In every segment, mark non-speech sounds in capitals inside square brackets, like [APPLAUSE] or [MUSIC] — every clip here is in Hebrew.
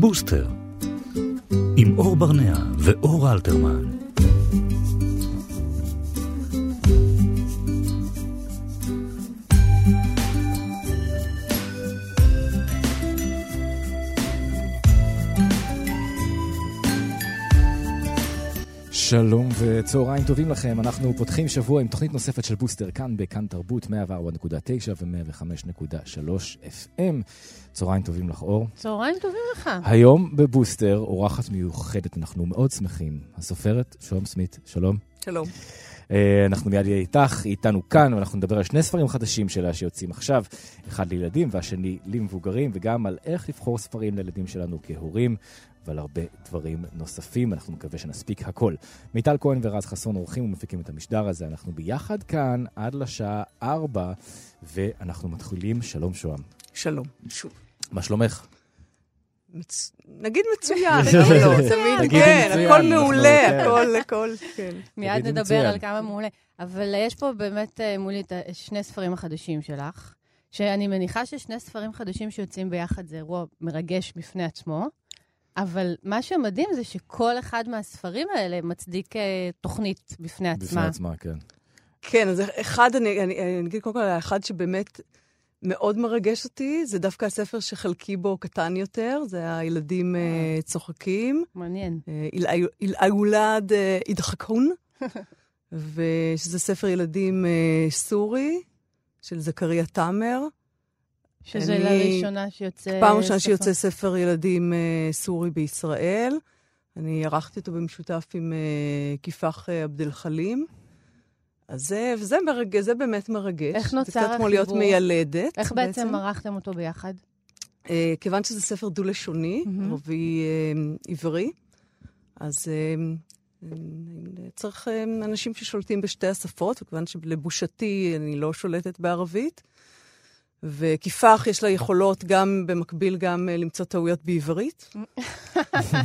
בוסטר, עם אור ברנע ואור אלתרמן. שלום וצהריים טובים לכם, אנחנו פותחים שבוע עם תוכנית נוספת של בוסטר כאן בכאן תרבות 104.9 ו-105.3 FM. צהריים טובים לך אור. צהריים טובים לך. היום בבוסטר, אורחת מיוחדת, אנחנו מאוד שמחים. הסופרת שלום סמית, שלום. שלום. Uh, אנחנו מיד נהיה איתך, היא איתנו כאן, ואנחנו נדבר על שני ספרים חדשים שלה שיוצאים עכשיו, אחד לילדים והשני למבוגרים, וגם על איך לבחור ספרים לילדים שלנו כהורים. ועל הרבה דברים נוספים. אנחנו מקווה שנספיק הכל. מיטל כהן ורז חסון עורכים ומפיקים את המשדר הזה. אנחנו ביחד כאן עד לשעה 4, ואנחנו מתחילים. שלום שוהם. שלום, שוב. מה שלומך? מצ... נגיד מצוין, [LAUGHS] לא? תמיד, כן, הכל מעולה, הכל, הכל, כן. מיד נדבר על כמה מעולה. אבל יש פה באמת אה, מולי את שני ספרים החדשים שלך, שאני מניחה ששני ספרים חדשים שיוצאים ביחד זה אירוע מרגש בפני עצמו. אבל מה שמדהים זה שכל אחד מהספרים האלה מצדיק uh, תוכנית בפני עצמה. בפני עצמה, כן. כן, אז אחד, אני, אני, אני אגיד קודם כל, האחד שבאמת מאוד מרגש אותי, זה דווקא הספר שחלקי בו קטן יותר, זה הילדים uh, צוחקים. מעניין. אילאולד uh, ידחקון, [LAUGHS] ושזה ספר ילדים uh, סורי, של זכריה תאמר. שזה אני... לראשונה שיוצא... פעם ראשונה שיוצא ספר ילדים uh, סורי בישראל. אני ערכתי אותו במשותף עם uh, כיפח uh, עבד אל-חלים. אז זה, וזה מרג... זה באמת מרגש. איך נוצר החיבור? זה קצת כמו להיות מיילדת. איך בעצם, בעצם ערכתם אותו ביחד? Uh, כיוון שזה ספר דו-לשוני, mm-hmm. ערבי uh, עברי, אז uh, צריך uh, אנשים ששולטים בשתי השפות, וכיוון שלבושתי אני לא שולטת בערבית, וכיפח יש לה יכולות גם במקביל גם אה, למצוא טעויות בעברית. [LAUGHS]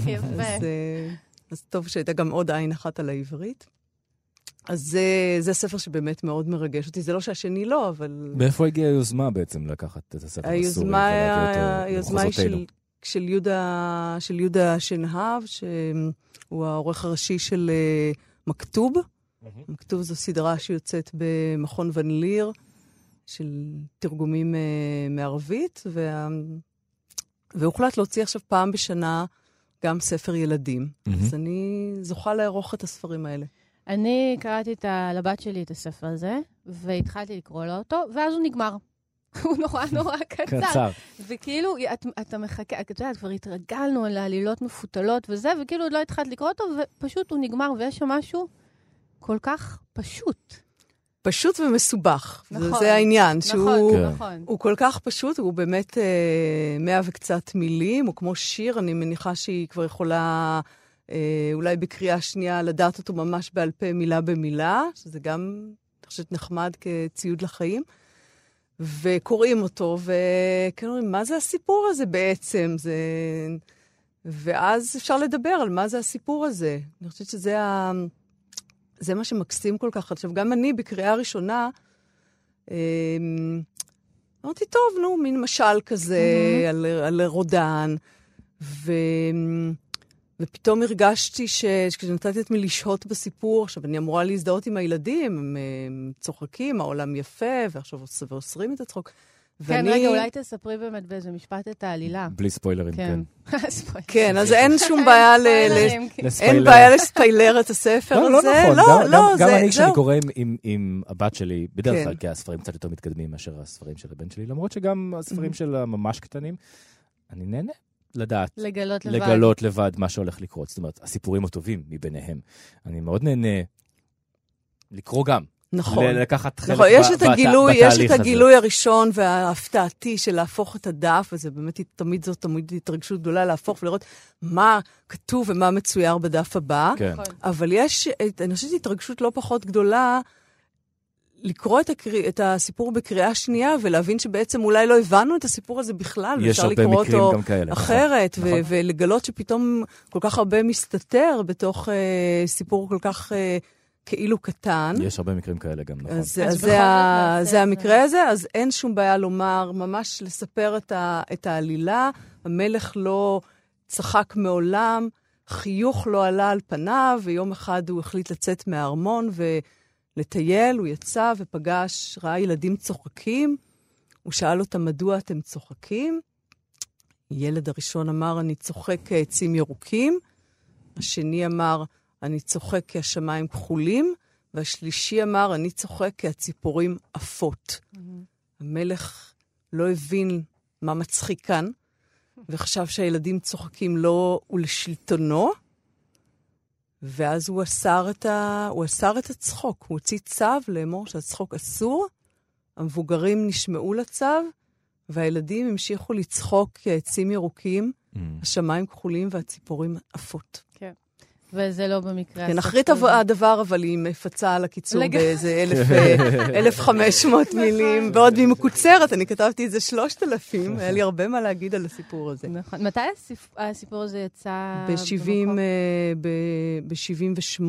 יפה. אז, אה, אז טוב שהייתה גם עוד עין אחת על העברית. אז זה, זה ספר שבאמת מאוד מרגש אותי. זה לא שהשני לא, אבל... מאיפה הגיעה היוזמה בעצם לקחת את הספר הסורי היוזמה, היוזמה היא של, של, יהודה, של יהודה שנהב, שהוא העורך הראשי של uh, מכתוב. Mm-hmm. מכתוב זו סדרה שיוצאת במכון ון ליר. של תרגומים uh, מערבית, וה... והוחלט להוציא עכשיו פעם בשנה גם ספר ילדים. Mm-hmm. אז אני זוכה לערוך את הספרים האלה. אני קראתי את ה... לבת שלי את הספר הזה, והתחלתי לקרוא לו אותו, ואז הוא נגמר. [LAUGHS] הוא נורא נורא [LAUGHS] קצר. קצר. וכאילו, את, אתה מחכה, את יודעת, כבר התרגלנו לעלילות מפותלות וזה, וכאילו עוד לא התחלת לקרוא אותו, ופשוט הוא נגמר, ויש שם משהו כל כך פשוט. פשוט ומסובך. נכון. זה העניין, נכון, שהוא כן. נכון. הוא כל כך פשוט, הוא באמת אה, מאה וקצת מילים, הוא כמו שיר, אני מניחה שהיא כבר יכולה אה, אולי בקריאה שנייה לדעת אותו ממש בעל פה מילה במילה, שזה גם, אני חושבת, נחמד כציוד לחיים. וקוראים אותו, וכאילו אומרים, מה זה הסיפור הזה בעצם? זה... ואז אפשר לדבר על מה זה הסיפור הזה. אני חושבת שזה ה... זה מה שמקסים כל כך. עכשיו, גם אני בקריאה ראשונה, אה, אמרתי, טוב, נו, מין משל כזה mm-hmm. על, על רודן, ו... ופתאום הרגשתי שכשנתתי את מי לשהות בסיפור, עכשיו, אני אמורה להזדהות עם הילדים, הם, הם צוחקים, העולם יפה, ועכשיו אוסרים את הצחוק. כן. רגע, אולי תספרי באמת באיזה משפט את העלילה. בלי ספוילרים, כן. כן, [LAUGHS] אז אין שום בעיה ל... אין בעיה לספיילר את הספר הזה. לא, לא נכון. לא, לא, גם אני כשאני קורא עם הבת שלי, בדרך כן. כלל, כי הספרים קצת יותר מתקדמים מאשר הספרים של הבן שלי, למרות שגם הספרים mm-hmm. של הממש קטנים, אני נהנה. לדעת, לגלות לבד. לגלות לבד מה שהולך לקרות. זאת אומרת, הסיפורים הטובים מביניהם. אני מאוד נהנה לקרוא גם. נכון. לקחת חלק נכון, יש ב- את הגילוי, יש את הגילוי הראשון וההפתעתי של להפוך את הדף, וזה באמת תמיד זאת תמיד התרגשות גדולה להפוך ולראות מה כתוב ומה מצויר בדף הבא. כן. אבל יש, אני חושבת התרגשות לא פחות גדולה. לקרוא את, הקר... את הסיפור בקריאה שנייה ולהבין שבעצם אולי לא הבנו את הסיפור הזה בכלל, ואפשר לקרוא אותו כאלה, נכון. אחרת, נכון, ו- נכון. ולגלות שפתאום כל כך הרבה מסתתר בתוך uh, סיפור כל כך... Uh, כאילו קטן. יש הרבה מקרים כאלה גם, נכון. אז, אז, זה, ה, זה המקרה הזה, אז אין שום בעיה לומר, ממש לספר את, ה, את העלילה, המלך לא צחק מעולם, חיוך לא עלה על פניו, ויום אחד הוא החליט לצאת מהארמון ולטייל, הוא יצא ופגש, ראה ילדים צוחקים. הוא שאל אותם, מדוע אתם צוחקים? ילד הראשון אמר, אני צוחק כעצים ירוקים. השני אמר, אני צוחק כי השמיים כחולים. והשלישי אמר, אני צוחק כי הציפורים עפות. Mm-hmm. המלך לא הבין מה מצחיק כאן, וחשב שהילדים צוחקים לו ולשלטונו, ואז הוא אסר את, ה... הוא אסר את הצחוק. הוא הוציא צו לאמור שהצחוק אסור, המבוגרים נשמעו לצו, והילדים המשיכו לצחוק כעצים ירוקים, mm. השמיים כחולים והציפורים עפות. וזה לא במקרה... כן, אחרית הדבר, אבל היא מפצה על הקיצור באיזה [LAUGHS] 1,500 [LAUGHS] נכון. מילים, ועוד היא מקוצרת, אני כתבתי איזה 3,000, היה לי הרבה מה להגיד על הסיפור הזה. נכון. מתי הסיפור הזה יצא ב-78.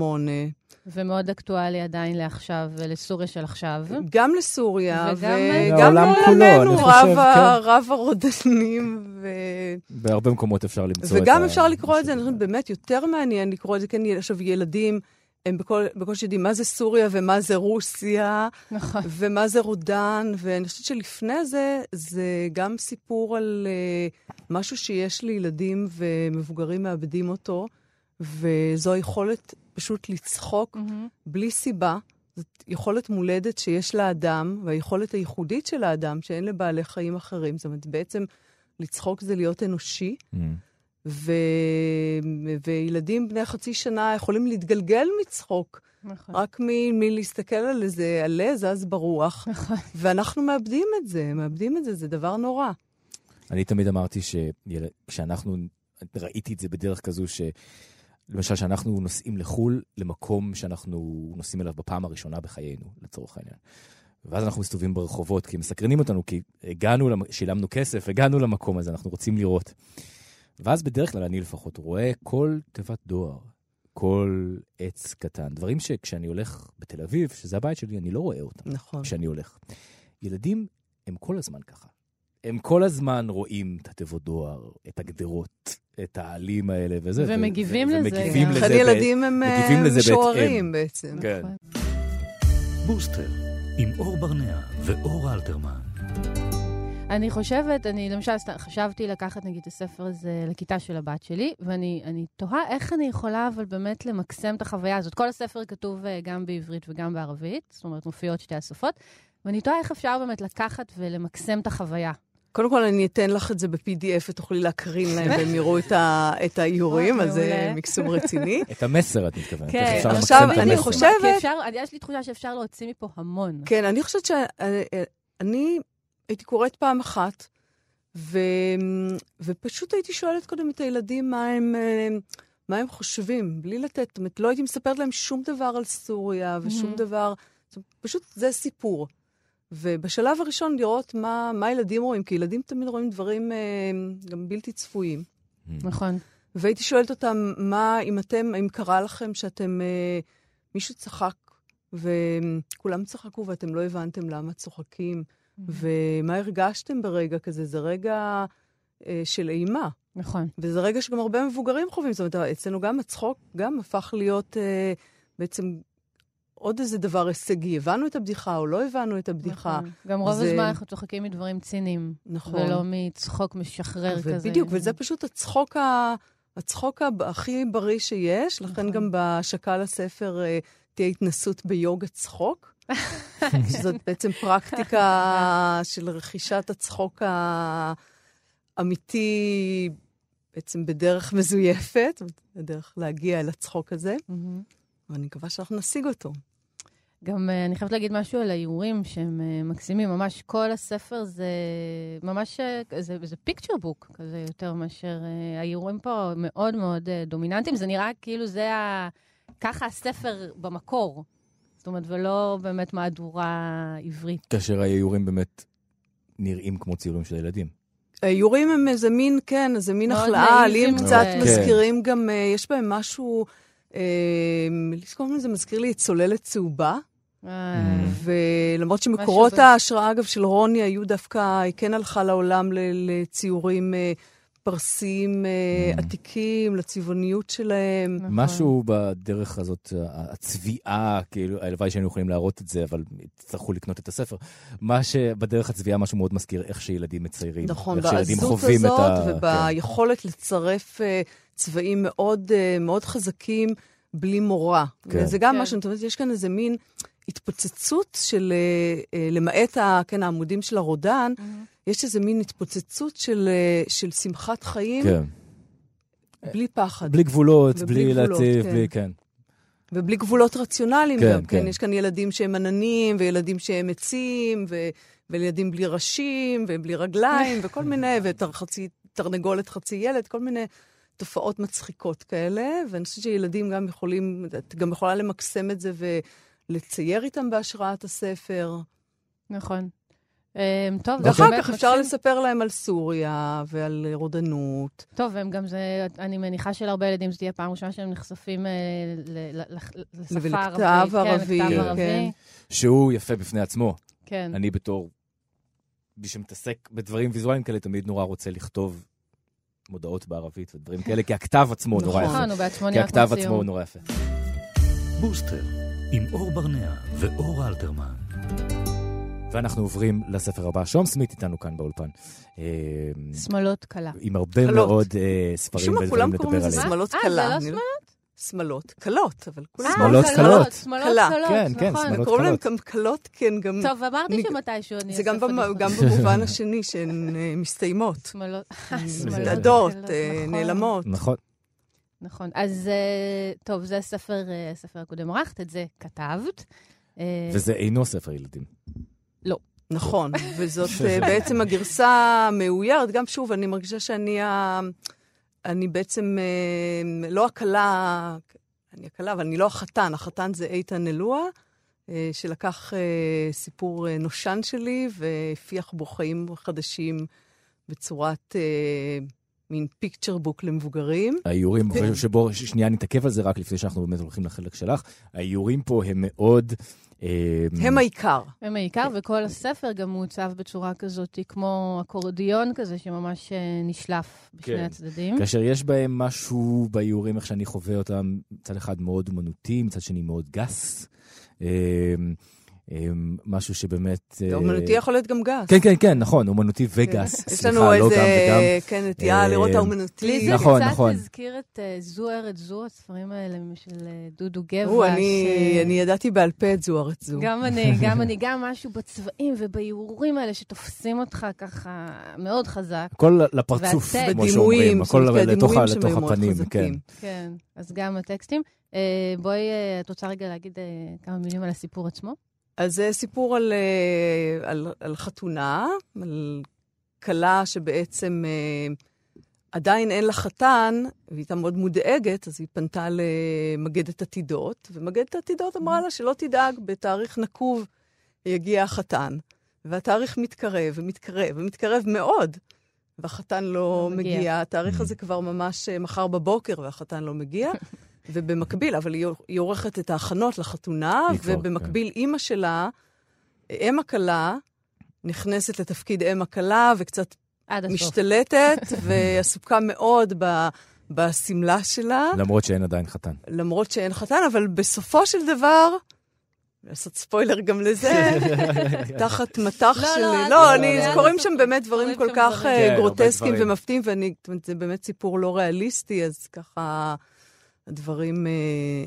ומאוד אקטואלי עדיין לעכשיו, לסוריה של עכשיו. גם לסוריה, וגם לעולמנו, רב כן. הרודנים. ו... בהרבה מקומות אפשר למצוא את ה... וגם אפשר לקרוא את זה, אני חושבת, באמת יותר מעניין לקרוא את זה, כן, עכשיו ילדים... הם בקושי יודעים מה זה סוריה ומה זה רוסיה, נכון. ומה זה רודן, ואני חושבת שלפני זה, זה גם סיפור על uh, משהו שיש לילדים ומבוגרים מאבדים אותו, וזו היכולת פשוט לצחוק mm-hmm. בלי סיבה. זאת יכולת מולדת שיש לאדם, והיכולת הייחודית של האדם, שאין לבעלי חיים אחרים. זאת אומרת, בעצם לצחוק זה להיות אנושי. Mm-hmm. ו... וילדים בני חצי שנה יכולים להתגלגל מצחוק. נכון. רק מ... מלהסתכל על איזה עלה זז ברוח. נכון. ואנחנו מאבדים את זה, מאבדים את זה, זה דבר נורא. אני תמיד אמרתי שכשאנחנו, ראיתי את זה בדרך כזו ש... למשל, שאנחנו נוסעים לחו"ל, למקום שאנחנו נוסעים אליו בפעם הראשונה בחיינו, לצורך העניין. ואז אנחנו מסתובבים ברחובות, כי מסקרנים אותנו, כי הגענו, שילמנו כסף, הגענו למקום הזה, אנחנו רוצים לראות. ואז בדרך כלל אני לפחות רואה כל תיבת דואר, כל עץ קטן, דברים שכשאני הולך בתל אביב, שזה הבית שלי, אני לא רואה אותם. נכון. כשאני הולך. ילדים הם כל הזמן ככה. הם כל הזמן רואים את התיבות דואר, את הגדרות, את העלים האלה וזה. ומגיבים ו- לזה. ומגיבים לזה. לכן ילדים הם משוררים בעצם. כן. בוסטר, עם אור ברנע ואור אלתרמן. אני חושבת, אני למשל חשבתי לקחת נגיד את הספר הזה לכיתה של הבת שלי, ואני תוהה איך אני יכולה אבל באמת למקסם את החוויה הזאת. כל הספר כתוב אה, גם בעברית וגם בערבית, זאת אומרת מופיעות שתי השפות, ואני תוהה איך אפשר באמת לקחת ולמקסם את החוויה. קודם כל, אני אתן לך את זה ב-PDF ותוכלי להקרין להם והם [LAUGHS] יראו את האיורים, אז זה מקסום רציני. [LAUGHS] את המסר, את מתכוונת. כן, עכשיו אני חושבת... יש לי תחושה שאפשר להוציא מפה המון. כן, אני חושבת שאני הייתי קוראת פעם אחת, ופשוט הייתי שואלת קודם את הילדים מה הם... מה הם חושבים, בלי לתת, זאת אומרת, לא הייתי מספרת להם שום דבר על סוריה ושום דבר, פשוט זה סיפור. ובשלב הראשון לראות מה, מה ילדים רואים, כי ילדים תמיד רואים דברים אה, גם בלתי צפויים. נכון. והייתי שואלת אותם, מה, אם אתם, אם קרה לכם שאתם, אה, מישהו צחק, וכולם צחקו ואתם לא הבנתם למה צוחקים, ומה הרגשתם ברגע כזה? זה רגע אה, של אימה. נכון. וזה רגע שגם הרבה מבוגרים חווים. זאת אומרת, אצלנו גם הצחוק גם הפך להיות אה, בעצם עוד איזה דבר הישגי. הבנו את הבדיחה או לא הבנו את הבדיחה. נכון. גם רוב זה... הזמן אנחנו צוחקים מדברים ציניים. נכון. ולא מצחוק משחרר כזה. בדיוק, וזה פשוט הצחוק, ה... הצחוק הכי בריא שיש. לכן נכון. גם בהשקה לספר אה, תהיה התנסות ביוגה צחוק. [LAUGHS] שזאת בעצם פרקטיקה [LAUGHS] של רכישת הצחוק האמיתי, בעצם בדרך מזויפת, בדרך להגיע אל הצחוק הזה. ואני מקווה שאנחנו נשיג אותו. גם uh, אני חייבת להגיד משהו על האיורים שהם uh, מקסימים. ממש כל הספר זה ממש, uh, זה, זה פיקצ'ר בוק כזה יותר מאשר uh, האיורים פה מאוד מאוד uh, דומיננטיים. זה נראה כאילו זה ה... ככה הספר במקור. זאת אומרת, ולא באמת מהדורה עברית. כאשר האיורים באמת נראים כמו ציורים של ילדים. האיורים הם איזה מין, כן, איזה מין החלאה, לי הם קצת כן. מזכירים גם, יש בהם משהו... לזכור זה מזכיר לי את צוללת צהובה. אה. ולמרות שמקורות ההשראה, אגב, של רוני היו דווקא, היא כן הלכה לעולם לציורים אה, פרסים mm. עתיקים, לצבעוניות שלהם. נכון. משהו בדרך הזאת, הצביעה, כאילו, הלוואי שהיינו יכולים להראות את זה, אבל יצטרכו לקנות את הספר. מה שבדרך הצביעה, משהו מאוד מזכיר איך שילדים מציירים. נכון, בעזות הזאת ה... וביכולת כן. לצרף צבעים מאוד, מאוד חזקים. בלי מורא. כן. וזה גם כן. מה שאני אומרת, יש כאן איזה מין התפוצצות של, למעט ה, כן, העמודים של הרודן, mm-hmm. יש איזה מין התפוצצות של, אה, של שמחת חיים, כן. בלי פחד. בלי גבולות, בלי להציב, כן. בלי, כן. ובלי גבולות רציונליים כן, גם, כן. כן. יש כאן ילדים שהם עננים, וילדים שהם עצים, ו... וילדים בלי ראשים, ובלי רגליים, [LAUGHS] וכל מיני, ותרנגולת חצי ילד, כל מיני תופעות מצחיקות כאלה. ואני חושבת שילדים גם יכולים, את גם יכולה למקסם את זה ולצייר איתם בהשראת הספר. נכון. אמ, טוב, ואחר כך אפשר לספר להם על סוריה ועל רודנות. טוב, והם גם זה, אני מניחה שלהרבה ילדים זו תהיה פעם ראשונה שהם נחשפים אה, לשפה הערבית. ערבי. כן, ערבי. כן. שהוא יפה בפני עצמו. כן. אני בתור מי שמתעסק בדברים ויזואליים כאלה, תמיד נורא רוצה לכתוב מודעות בערבית ודברים כאלה, כי הכתב עצמו נורא יפה. נכון, הוא בעצמו נהיה כי הכתב עצמו נורא יפה. בוסטר, עם אור ברנע ואור אלתרמן. ואנחנו עוברים לספר הבא. שום סמית איתנו כאן באולפן. אה, שמלות קלה. עם הרבה מאוד אה, ספרים ודברים לדבר עליהם. כולם קוראים לזה שמלות קלה. אה, זה לא שמלות? שמלות קלות, אבל כולם... שמאלות קלות. שמאלות קלות, כן, כן, נכון. שמאלות קוראים להם גם קלות, כן, גם... טוב, אמרתי שמתישהו אני. זה גם במובן השני, שהן מסתיימות. שמלות... מתאדות, נכון. נעלמות. נכון. נכון. אז טוב, זה הספר הקודם ערכת, את זה כתבת. וזה אינו ספר ילדים. נכון, [LAUGHS] וזאת אה, בעצם הגרסה המאוירת. גם שוב, אני מרגישה שאני ה... אני בעצם אה, לא הכלה, אני הכלה, אבל אני לא החתן. החתן זה איתן אלוה, אה, שלקח סיפור נושן שלי והפיח בו חיים חדשים בצורת... מין פיקצ'ר בוק למבוגרים. האיורים, כן. שבו, שנייה נתעכב על זה רק לפני שאנחנו באמת הולכים לחלק שלך. האיורים פה הם מאוד אמ, הם העיקר. הם העיקר, וכל הספר גם מעוצב בצורה כזאת, כמו אקורדיון כזה, שממש אה, נשלף בשני כן. הצדדים. כאשר יש בהם משהו באיורים, איך שאני חווה אותם, מצד אחד מאוד אומנותי, מצד שני מאוד גס. אמ, משהו שבאמת... אה, אומנותי יכול להיות גם גס. כן, כן, כן, נכון, אומנותי וגס. יש לנו לא איזה, כן, נטייה אה, לראות האומנותי. לי זה נכון, קצת נכון. הזכיר את אה, זו ארץ זו, הספרים האלה של דודו גבע. אני ידעתי בעל פה את זו ארץ זו. גם אני, גם [LAUGHS] אני, גם משהו בצבעים ובאיורים האלה שתופסים אותך ככה מאוד חזק. הכל לפרצוף, כמו שאומרים, הכל לתוך הפנים, כן. כן, אז גם הטקסטים. בואי, את רוצה רגע להגיד כמה מילים על הסיפור עצמו? אז זה סיפור על, אה, על, על חתונה, על כלה שבעצם אה, עדיין אין לה חתן, והיא הייתה מאוד מודאגת, אז היא פנתה למגדת עתידות, ומגדת עתידות אמרה לה שלא תדאג, בתאריך נקוב יגיע החתן. והתאריך מתקרב ומתקרב ומתקרב מאוד, והחתן לא, לא מגיע. מגיע. התאריך הזה כבר ממש אה, מחר בבוקר, והחתן לא מגיע. [LAUGHS] ובמקביל, אבל היא, עורכת את ההכנות לחתונה, ובמקביל כן. אימא שלה, אם הכלה, נכנסת לתפקיד אם הכלה, וקצת משתלטת, [LAUGHS] ועסוקה מאוד ב... בשמלה שלה. למרות שאין עדיין חתן. למרות שאין חתן, אבל בסופו של דבר, לעשות ספוילר גם לזה, [LAUGHS] תחת מטח לא, של... לא, לא, אני, קורים שם באמת דברים כל כך אה, כן, גרוטסקיים ומפתיעים, ואני, זה באמת סיפור לא ריאליסטי, אז ככה... הדברים, אה,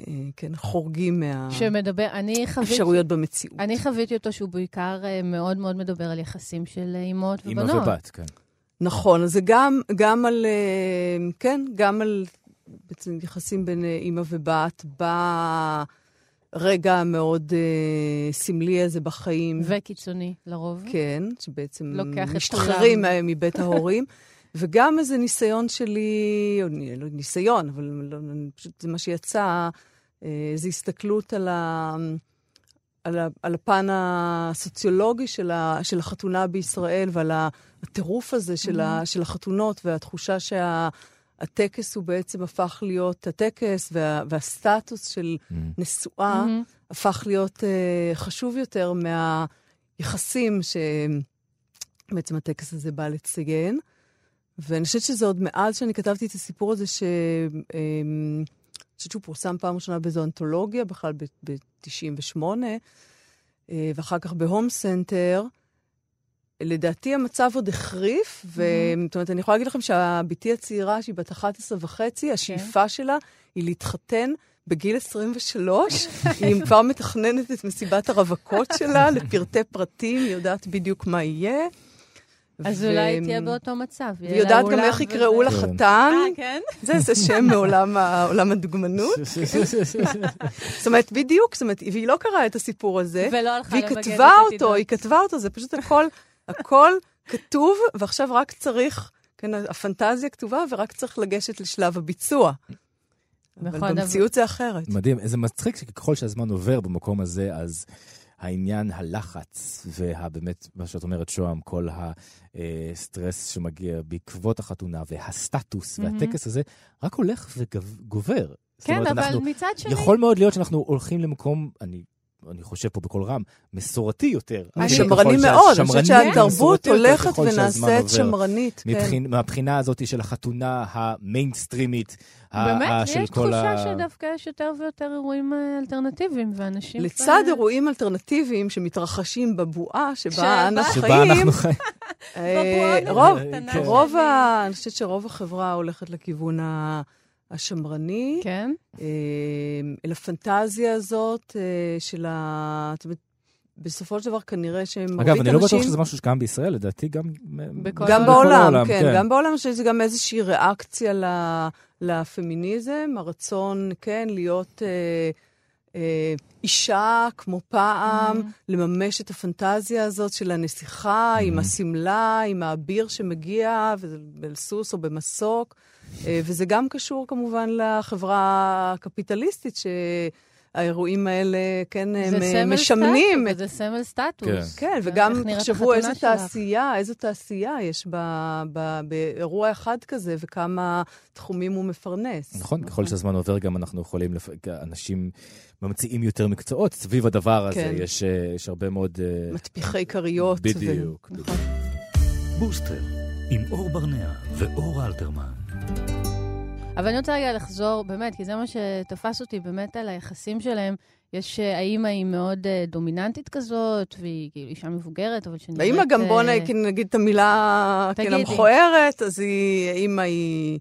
אה, כן, חורגים מה... שמדבר, אני חוויתי... אפשרויות במציאות. אני חוויתי אותו שהוא בעיקר אה, מאוד מאוד מדבר על יחסים של אימהות ובנות. אימא ובת, כן. נכון, אז זה גם, גם על, כן, גם על בעצם יחסים בין אימא ובת, ברגע המאוד uh, סמלי הזה בחיים. וקיצוני, לרוב. כן, שבעצם משתחררים מבית ההורים. [LAUGHS] וגם איזה ניסיון שלי, או לא ניסיון, אבל לא, פשוט זה מה שיצא, אה, איזו הסתכלות על, ה, על, ה, על הפן הסוציולוגי של, ה, של החתונה בישראל ועל הטירוף הזה של, ה, mm-hmm. של החתונות והתחושה שהטקס הוא בעצם הפך להיות, הטקס וה, והסטטוס של mm-hmm. נשואה mm-hmm. הפך להיות uh, חשוב יותר מהיחסים שבעצם הטקס הזה בא לציין. ואני חושבת שזה עוד מאז שאני כתבתי את הסיפור הזה, ש... אמ, אני חושבת שהוא פורסם פעם ראשונה באיזו אנתולוגיה, בכלל ב-98, אה, ואחר כך בהום סנטר. לדעתי המצב עוד החריף, mm-hmm. זאת אומרת, אני יכולה להגיד לכם שהבתי הצעירה, שהיא בת 11 וחצי, השאיפה okay. שלה היא להתחתן בגיל 23. [LAUGHS] היא כבר מתכננת את מסיבת הרווקות שלה לפרטי פרטים, היא יודעת בדיוק מה יהיה. אז ו... אולי תהיה באותו מצב. והיא יודעת גם איך יקראו לחתן. אה, כן? זה, זה שם [LAUGHS] מעולם הדוגמנות. [LAUGHS] זאת אומרת, בדיוק, זאת אומרת, והיא לא קראה את הסיפור הזה. ולא הלכה למגן את עתידות. והיא כתבה אותו, היא כתבה אותו, זה פשוט הכל, [LAUGHS] הכל כתוב, ועכשיו רק צריך, כן, הפנטזיה כתובה, ורק צריך לגשת לשלב הביצוע. אבל במציאות זה אחרת. מדהים, איזה מצחיק שככל שהזמן עובר במקום הזה, אז... העניין הלחץ, והבאמת, מה שאת אומרת, שוהם, כל הסטרס שמגיע בעקבות החתונה, והסטטוס, mm-hmm. והטקס הזה, רק הולך וגובר. כן, אומרת, אבל מצד שני... יכול מאוד להיות שאנחנו הולכים למקום, אני אני חושב פה בקול רם, מסורתי יותר. שמרני מאוד, אני חושבת שהתרבות הולכת ונעשית שמרנית. כן. מהבחינה הזאת של החתונה המיינסטרימית, באמת, לי יש תחושה שדווקא יש יותר ויותר אירועים אה, אלטרנטיביים, ואנשים... לצד אירועים אלטרנטיביים שמתרחשים בבועה שבה אנו חיים, אה, רוב, ה... אני חושבת שרוב החברה הולכת לכיוון ה... השמרני. כן. אה, אל הפנטזיה הזאת אה, של ה... זאת אומרת, בסופו של דבר כנראה שהם מרבית אנשים... אגב, אני לא בטוח שזה משהו שקיים בישראל, לדעתי גם... גם בעולם, כן, כן. גם בעולם שזה גם איזושהי ריאקציה לפמיניזם, הרצון, כן, להיות... אה, אה, אישה כמו פעם, mm-hmm. לממש את הפנטזיה הזאת של הנסיכה mm-hmm. עם השמלה, עם האביר שמגיע, בסוס או במסוק. אה, וזה גם קשור כמובן לחברה הקפיטליסטית, ש... האירועים האלה, כן, הם משמנים. סטטוס, זה סמל סטטוס. כן, כן וגם תחשבו איזו תעשייה, איזו תעשייה יש ב, ב, באירוע אחד כזה, וכמה תחומים הוא מפרנס. נכון, ככל שהזמן עובר גם אנחנו יכולים, לפ... אנשים ממציאים יותר מקצועות סביב הדבר הזה, כן. יש, אה, יש הרבה מאוד... אה, מטפיחי כריות. בדיוק. ו... נכון. בוסטר, עם אור ברנע ואור אלתרמן. אבל אני רוצה רגע לחזור, באמת, כי זה מה שתפס אותי באמת על היחסים שלהם. יש, אה, האימא היא מאוד uh, דומיננטית כזאת, והיא כאילו אישה מבוגרת, אבל שנראית... האימא גם, בוא uh, נגיד את המילה כן, המכוערת, אז היא, האימא היא...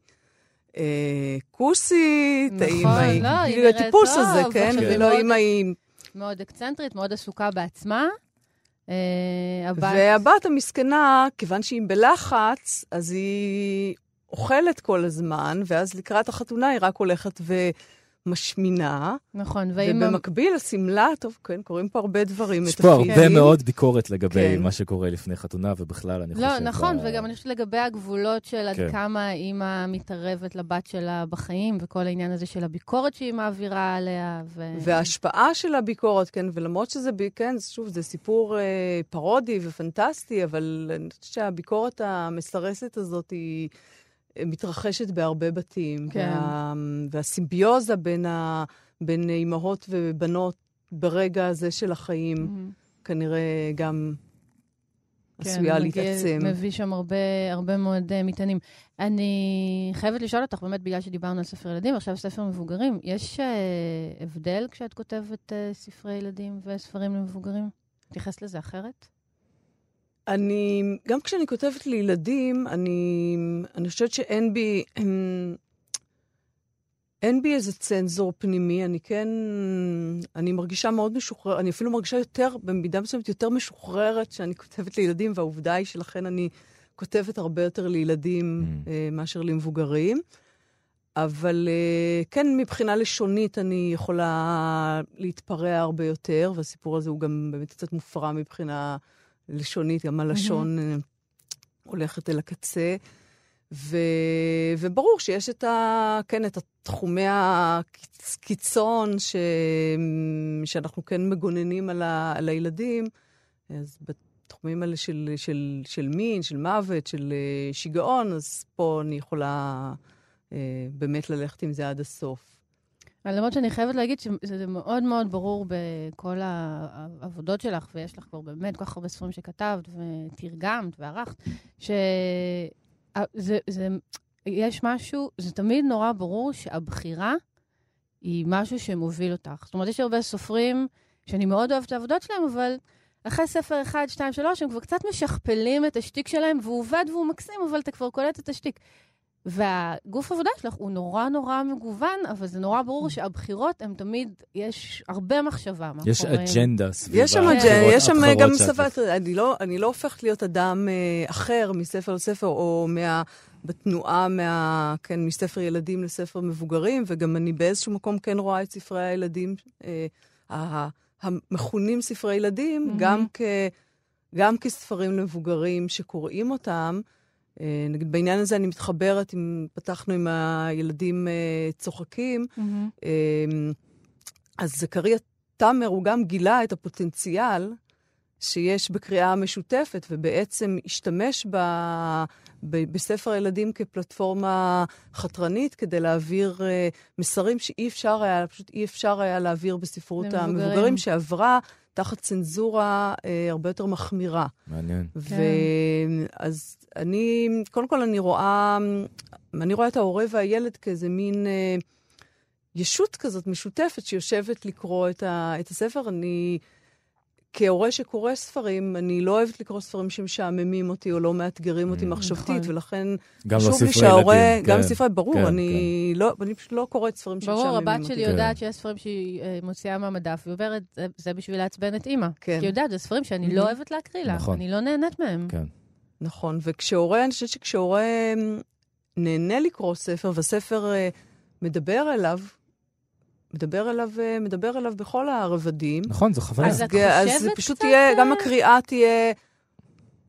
אה, כוסית, נכון, האימא היא... לא, היא כאילו, נראית טוב. הטיפוס הזה, כן? ולא, אימא היא... מאוד אקצנטרית, מאוד עסוקה בעצמה. הבת... והבת המסכנה, כיוון שהיא בלחץ, אז היא אוכלת כל הזמן, ואז לקראת החתונה היא רק הולכת ומשמינה. נכון, ואם... ובמקביל, השמלה, טוב, כן, קורים פה הרבה דברים. יש פה הרבה מאוד ביקורת לגבי כן. מה שקורה לפני חתונה, ובכלל, אני לא, חושב... לא, נכון, ב... וגם אני חושבת לגבי הגבולות של עד כן. כמה האימא מתערבת לבת שלה בחיים, וכל העניין הזה של הביקורת שהיא מעבירה עליה. ו... וההשפעה של הביקורת, כן, ולמרות שזה, כן, שוב, זה סיפור אה, פרודי ופנטסטי, אבל אני חושבת שהביקורת המסרסת הזאת היא... מתרחשת בהרבה בתים. כן. וה, והסימביוזה בין, ה, בין אימהות ובנות ברגע הזה של החיים, mm-hmm. כנראה גם כן, עשויה להתעצם. כן, מביא שם הרבה, הרבה מאוד uh, מטענים. אני חייבת לשאול אותך, באמת, בגלל שדיברנו על ספר ילדים, עכשיו ספר מבוגרים, יש uh, הבדל כשאת כותבת uh, ספרי ילדים וספרים למבוגרים? תתייחס לזה אחרת? אני, גם כשאני כותבת לילדים, אני, אני חושבת שאין בי, אין בי איזה צנזור פנימי, אני כן, אני מרגישה מאוד משוחררת, אני אפילו מרגישה יותר, במידה מסוימת יותר משוחררת כשאני כותבת לילדים, והעובדה היא שלכן אני כותבת הרבה יותר לילדים mm. uh, מאשר למבוגרים. אבל uh, כן, מבחינה לשונית אני יכולה להתפרע הרבה יותר, והסיפור הזה הוא גם באמת קצת מופרע מבחינה... לשונית, גם הלשון mm-hmm. הולכת אל הקצה. ו... וברור שיש את, ה... כן, את התחומי הקיצון ש... שאנחנו כן מגוננים על, ה... על הילדים. אז בתחומים האלה של, של, של מין, של מוות, של אה, שיגעון, אז פה אני יכולה אה, באמת ללכת עם זה עד הסוף. למרות שאני חייבת להגיד שזה מאוד מאוד ברור בכל העבודות שלך, ויש לך כבר באמת כל כך הרבה ספרים שכתבת ותרגמת וערכת, זה, זה, יש משהו, זה תמיד נורא ברור שהבחירה היא משהו שמוביל אותך. זאת אומרת, יש הרבה סופרים שאני מאוד אוהבת את העבודות שלהם, אבל אחרי ספר 1, 2, 3, הם כבר קצת משכפלים את השטיק שלהם, והוא עובד והוא מקסים, אבל אתה כבר קולט את השטיק. והגוף עבודה שלך הוא נורא נורא מגוון, אבל זה נורא ברור שהבחירות הן תמיד, יש הרבה מחשבה מאחוריהן. יש אג'נדה סביבה. יש שם אג'נדה, יש שם גם סבת, אני לא, אני לא הופכת להיות אדם אה, אחר מספר לספר, או מה... בתנועה מה, כן, מספר ילדים לספר מבוגרים, וגם אני באיזשהו מקום כן רואה את ספרי הילדים, אה, המכונים ספרי ילדים, mm-hmm. גם, כ, גם כספרים למבוגרים שקוראים אותם. אה, נגיד, בעניין הזה אני מתחברת, אם פתחנו עם הילדים אה, צוחקים, mm-hmm. אה, אז זכריה תאמר, הוא גם גילה את הפוטנציאל שיש בקריאה המשותפת, ובעצם השתמש ב, ב, בספר הילדים כפלטפורמה חתרנית כדי להעביר uh, מסרים שאי אפשר היה, פשוט אי אפשר היה להעביר בספרות למבוגרים. המבוגרים, שעברה תחת צנזורה uh, הרבה יותר מחמירה. מעניין. ואז כן. אני, קודם כל אני רואה, אני רואה את ההורה והילד כאיזה מין... Uh, ישות כזאת משותפת שיושבת לקרוא את, ה, את הספר. אני, כהורה שקורא ספרים, אני לא אוהבת לקרוא ספרים שמשעממים אותי או לא מאתגרים אותי mm, מחשבתית, נכון. ולכן חשוב לי שההורה... גם כן. ספרי, ברור, כן, אני, כן. לא, אני פשוט לא קוראת ספרים שמשעממים אותי. ברור, הבת שלי יודעת שיש ספרים שהיא אה, מוציאה מהמדף, והיא אומרת, זה בשביל לעצבן את אימא. כן. כי היא יודעת, זה ספרים שאני לא mm-hmm. אוהבת להקריא לה, נכון. אני לא נהנית מהם. כן. נכון, וכשהורה, אני חושבת שכשהורה נהנה לקרוא ספר, והספר אה, מדבר אליו, מדבר אליו, אה, מדבר אליו בכל הרבדים. נכון, זו חוויה. אז את חושבת אז זה פשוט תהיה, גם הקריאה תהיה,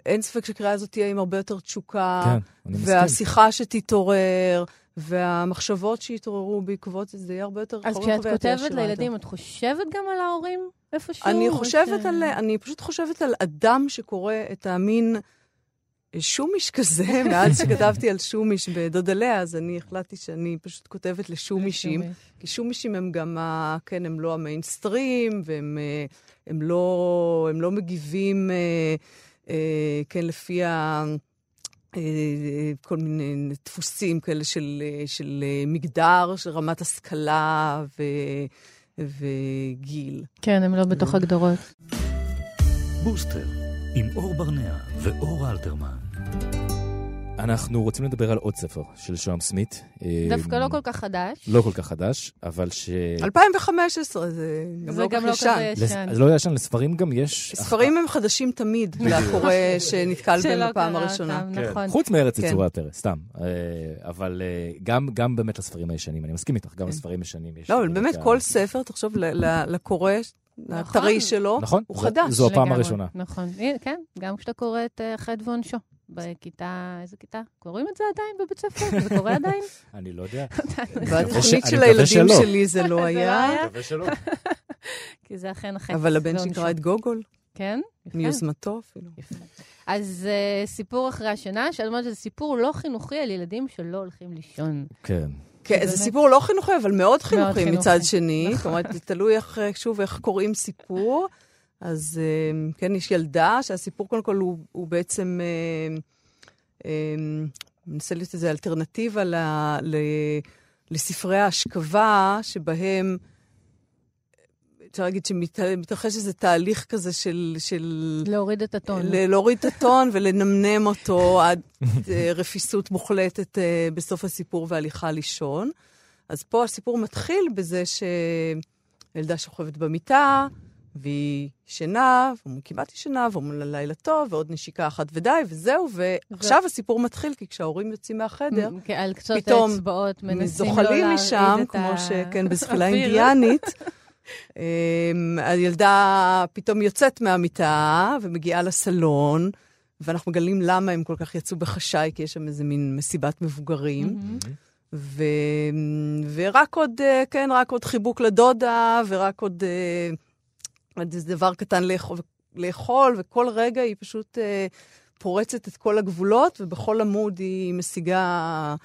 אין ספק שהקריאה הזאת תהיה עם הרבה יותר תשוקה. כן, אני מסכים. והשיחה שתתעורר, והמחשבות שיתעוררו בעקבות זה, זה יהיה הרבה יותר... אז כשאת כותבת לילדים, את חושבת גם על ההורים איפשהו? אני חושבת על... אני פשוט חושבת על אדם שקורא את המין... שומיש כזה, [LAUGHS] מאז שכתבתי על שומיש בדודליה, אז אני החלטתי שאני פשוט כותבת לשומישים. כי שומישים הם גם, ה, כן, הם לא המיינסטרים, והם אה, הם לא, הם לא מגיבים, אה, אה, כן, לפי ה... כל מיני דפוסים כאלה של, של מגדר, של רמת השכלה ו, וגיל. כן, הם לא בתוך הגדרות. בוסטר עם אור ברנע ואור אלתרמן. אנחנו רוצים לדבר על עוד ספר של שוהם סמית. דווקא לא כל כך חדש. לא כל כך חדש, אבל ש... 2015, זה גם זה לא גם לא כזה ישן. אז לא ישן, לספרים גם יש... ספרים הם חדשים תמיד, לקורא [LAUGHS] שנתקל בהם בפעם הראשונה. כן. נכון. חוץ מארץ יצורי כן. הפרא, סתם. אה, אבל אה, גם באמת לספרים הישנים, אני מסכים איתך, גם לספרים ישנים יש... לא, אבל באמת, כל ספר, תחשוב, לקורא נכון. הטרי שלו, נכון, הוא חדש. זו הפעם הראשונה. נכון, כן, גם כשאתה קורא את אה, חטא ועונשו. בכיתה, איזה כיתה? קוראים את זה עדיין בבית ספר? זה קורה עדיין? [LAUGHS] אני לא יודע. [LAUGHS] בתוכנית של הילדים שלי זה לא [LAUGHS] היה. אני מקווה שלא. כי זה אכן החטא. אבל הבן שקרא את גוגול. כן? מיוזמתו אפילו. אז uh, סיפור אחרי השינה, שאת אומרת שזה סיפור לא חינוכי על ילדים שלא הולכים לישון. כן. כן, זה סיפור לא חינוכי, אבל מאוד חינוכי מצד שני. אומרת, זה תלוי איך, שוב, איך קוראים סיפור. אז אה, כן, יש ילדה שהסיפור קודם כל הוא, הוא בעצם, מנסה להיות איזו אלטרנטיבה ל, ל, לספרי ההשכבה, שבהם אפשר להגיד שמתרחש איזה תהליך כזה של... של להוריד את הטון. להוריד את הטון ולנמנם אותו עד [LAUGHS] אה, רפיסות מוחלטת אה, בסוף הסיפור והליכה לישון. אז פה הסיפור מתחיל בזה שילדה שוכבת במיטה, והיא ישנה, כמעט ישנה, ואומרים לה לילה טוב, ועוד נשיקה אחת ודי, וזהו, ועכשיו הסיפור מתחיל, כי כשההורים יוצאים מהחדר, פתאום זוחלים משם, כמו שכן, בזחילה [LAUGHS] אינדיאנית. אמ, הילדה פתאום יוצאת מהמיטה ומגיעה לסלון, ואנחנו מגלים למה הם כל כך יצאו בחשאי, כי יש שם איזה מין מסיבת מבוגרים. Mm-hmm. ו... ורק עוד, אה, כן, רק עוד חיבוק לדודה, ורק עוד, אה, עוד איזה דבר קטן לאכול, לאכול, וכל רגע היא פשוט אה, פורצת את כל הגבולות, ובכל עמוד היא משיגה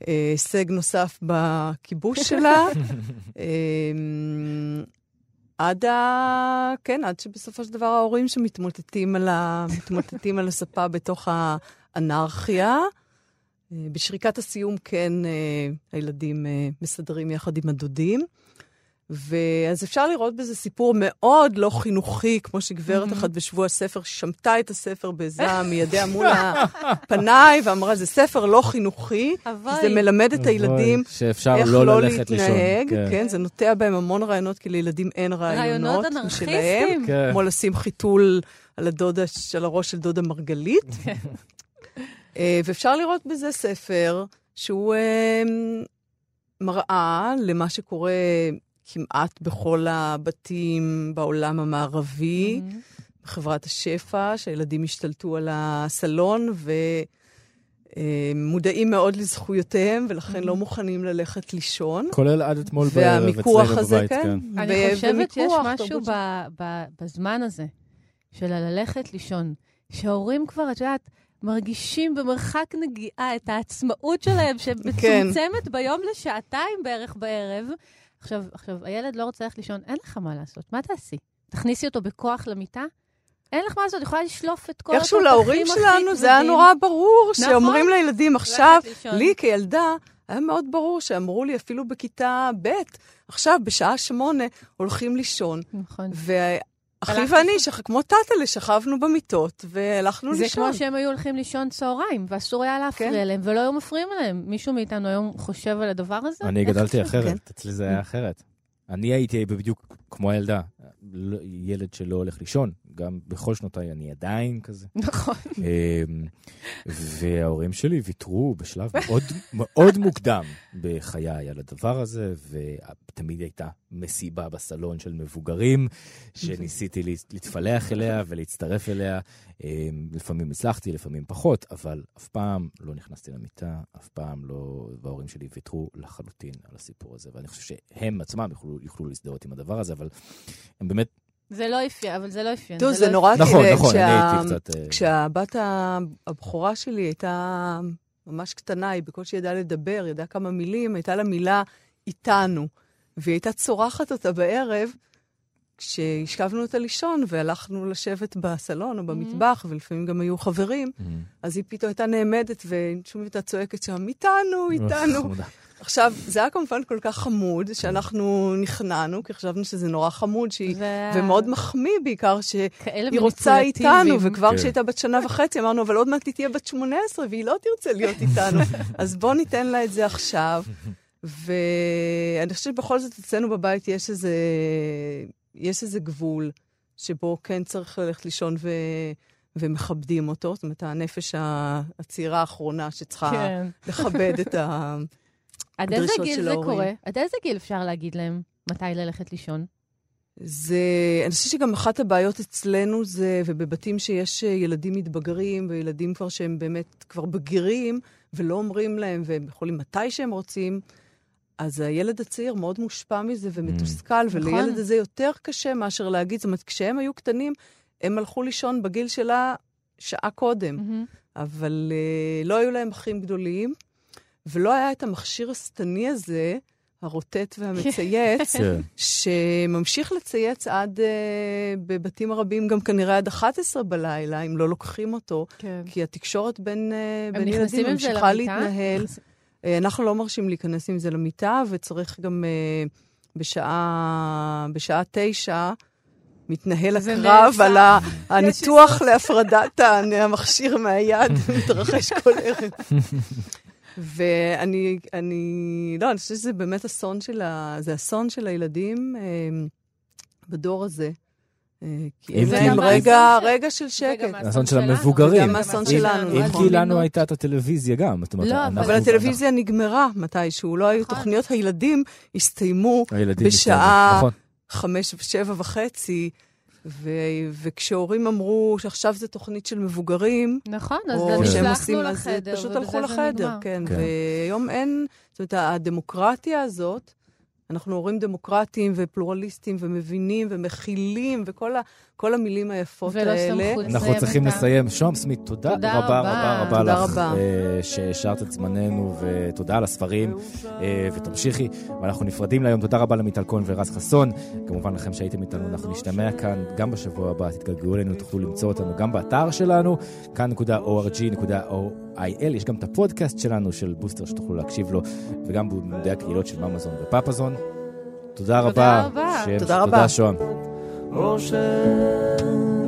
הישג נוסף בכיבוש שלה. [LAUGHS] אמ, עד ה... כן, עד שבסופו של דבר ההורים שמתמוטטים על, ה... על הספה בתוך האנרכיה. בשריקת הסיום, כן, הילדים מסדרים יחד עם הדודים. ואז אפשר לראות בזה סיפור מאוד לא חינוכי, כמו שגברת אחת בשבוע הספר שמטה את הספר בזעם [LAUGHS] מידיה מול הפניי, ואמרה, זה ספר לא חינוכי, זה מלמד את הילדים איך לא, לא להתנהג. כן. כן, זה נוטע בהם המון רעיונות, כי לילדים אין רעיונות משלהם. כן. כמו לשים חיתול על הדודה, על הראש של דודה מרגלית. [LAUGHS] אה, ואפשר לראות בזה ספר שהוא אה, מראה למה שקורה כמעט בכל הבתים בעולם המערבי, mm-hmm. בחברת השפע, שהילדים השתלטו על הסלון ומודעים מאוד לזכויותיהם, ולכן mm-hmm. לא מוכנים ללכת לישון. כולל עד אתמול בערב אצלנו בבית, כן. כן. אני חושבת שיש משהו בזמן הזה, של ללכת לישון, שההורים כבר, את יודעת, מרגישים במרחק נגיעה את העצמאות שלהם, שמצומצמת כן. ביום לשעתיים בערך בערב, עכשיו, עכשיו, הילד לא רוצה ללכת לישון, אין לך מה לעשות, מה תעשי? תכניסי אותו בכוח למיטה? אין לך מה לעשות, יכולה לשלוף את כל איכשהו להורים שלנו זה היה נורא ברור, נכון? שאומרים לילדים עכשיו, לי כילדה, היה מאוד ברור שאמרו לי אפילו בכיתה ב', עכשיו, בשעה שמונה, הולכים לישון. נכון. אחי ואני, שח... כמו טאטלה, שכבנו במיטות והלכנו זה לישון. זה כמו שהם היו הולכים לישון צהריים, ואסור היה להפריע כן. להם, ולא היו מפריעים להם. מישהו מאיתנו היום חושב על הדבר הזה? אני גדלתי אחרת, כן. אצלי זה היה אחרת. אני הייתי בדיוק כמו הילדה, לא, ילד שלא הולך לישון, גם בכל שנותיי אני עדיין כזה. נכון. אמ, וההורים שלי ויתרו בשלב מאוד, מאוד מוקדם בחיי על הדבר הזה, ותמיד הייתה מסיבה בסלון של מבוגרים, שניסיתי להתפלח אליה ולהצטרף אליה. אמ, לפעמים הצלחתי, לפעמים פחות, אבל אף פעם לא נכנסתי למיטה, אף פעם לא, וההורים שלי ויתרו לחלוטין על הסיפור הזה. ואני חושב שהם עצמם יוכלו, יוכלו להזדהות עם הדבר הזה, אבל הם באמת זה לא אפיין, אבל זה לא אפיין. תראו, זה, לא נורא נכון, כאילו, נכון, הייתי קצת... אה, כשהבת הבכורה שלי הייתה ממש קטנה, היא בקושי ידעה לדבר, ידעה כמה מילים, הייתה לה מילה איתנו. והיא הייתה צורחת אותה בערב, כשהשכבנו אותה לישון והלכנו לשבת בסלון או mm-hmm. במטבח, mm-hmm. ולפעמים גם היו חברים, mm-hmm. אז היא פתאום הייתה נעמדת, ושום הייתה צועקת שם, איתנו, [LAUGHS] איתנו. עכשיו, זה היה כמובן כל כך חמוד, שאנחנו נכנענו, כי חשבנו שזה נורא חמוד, שהיא, ו... ומאוד מחמיא בעיקר, שהיא רוצה איתנו, וכבר כן. כשהייתה בת שנה וחצי, אמרנו, אבל עוד מעט היא תהיה בת 18, והיא לא תרצה להיות איתנו, [LAUGHS] אז בואו ניתן לה את זה עכשיו. ואני חושבת שבכל זאת אצלנו בבית יש איזה, יש איזה גבול, שבו כן צריך ללכת לישון ו... ומכבדים אותו, זאת אומרת, הנפש הצעירה האחרונה שצריכה כן. לכבד את ה... עד איזה גיל זה קורה? עד איזה גיל אפשר להגיד להם מתי ללכת לישון? זה, אני חושבת שגם אחת הבעיות אצלנו זה, ובבתים שיש אה, ילדים מתבגרים, וילדים כבר שהם באמת כבר בגירים, ולא אומרים להם, והם יכולים מתי שהם רוצים, אז הילד הצעיר מאוד מושפע מזה ומתוסכל, mm. ולילד נכון. הזה יותר קשה מאשר להגיד, זאת אומרת, כשהם היו קטנים, הם הלכו לישון בגיל שלה שעה קודם, mm-hmm. אבל uh, לא היו להם אחים גדולים. ולא היה את המכשיר השטני הזה, הרוטט והמצייץ, [LAUGHS] כן. שממשיך לצייץ עד, uh, בבתים הרבים, גם כנראה עד 11 בלילה, אם לא לוקחים אותו, כן. כי התקשורת בין, uh, בין ילדים ממשיכה להתנהל. Uh, אנחנו לא מרשים להיכנס עם זה למיטה, וצריך גם uh, בשעה, בשעה תשע, מתנהל הקרב על [LAUGHS] הניתוח להפרדת המכשיר מהיד, [LAUGHS] מתרחש כל ערב. ואני, אני, לא, אני חושבת שזה באמת אסון של, ה, זה אסון של הילדים אה, בדור הזה. אה, כי אין להם רגע, רגע של שקט. אסון של המבוגרים. גם אסון שלנו, אם כי לנו הייתה את הטלוויזיה גם. לא, אבל הטלוויזיה נגמרה מתישהו. לא היו נכון. תוכניות הילדים, הסתיימו בשעה נכון. חמש ושבע וחצי. ו- וכשהורים אמרו שעכשיו זו תוכנית של מבוגרים, נכון, אז נשלחנו לחדר, אז פשוט הלכו לחדר, כן. כן. והיום אין, זאת אומרת, הדמוקרטיה הזאת, אנחנו הורים דמוקרטיים ופלורליסטים ומבינים ומכילים וכל ה, כל המילים היפות האלה. אנחנו צריכים לסיים. שום סמית, תודה, תודה רבה רבה רבה תודה לך רבה. Uh, שהשארת את זמננו, ותודה על הספרים, uh, ותמשיכי. ואנחנו נפרדים להיום. תודה רבה למיטל כהן ורז חסון. כמובן לכם שהייתם איתנו, אנחנו נשתמע כאן גם בשבוע הבא. תתגלגלו אלינו, תוכלו למצוא אותנו גם באתר שלנו, כאן.org.or. co.il. יש גם את הפודקאסט שלנו של בוסטר שתוכלו להקשיב לו, וגם בעמודי הקהילות של ממזון ופפזון. תודה רבה. תודה רבה. תודה רבה. תודה, שוהם. ocean.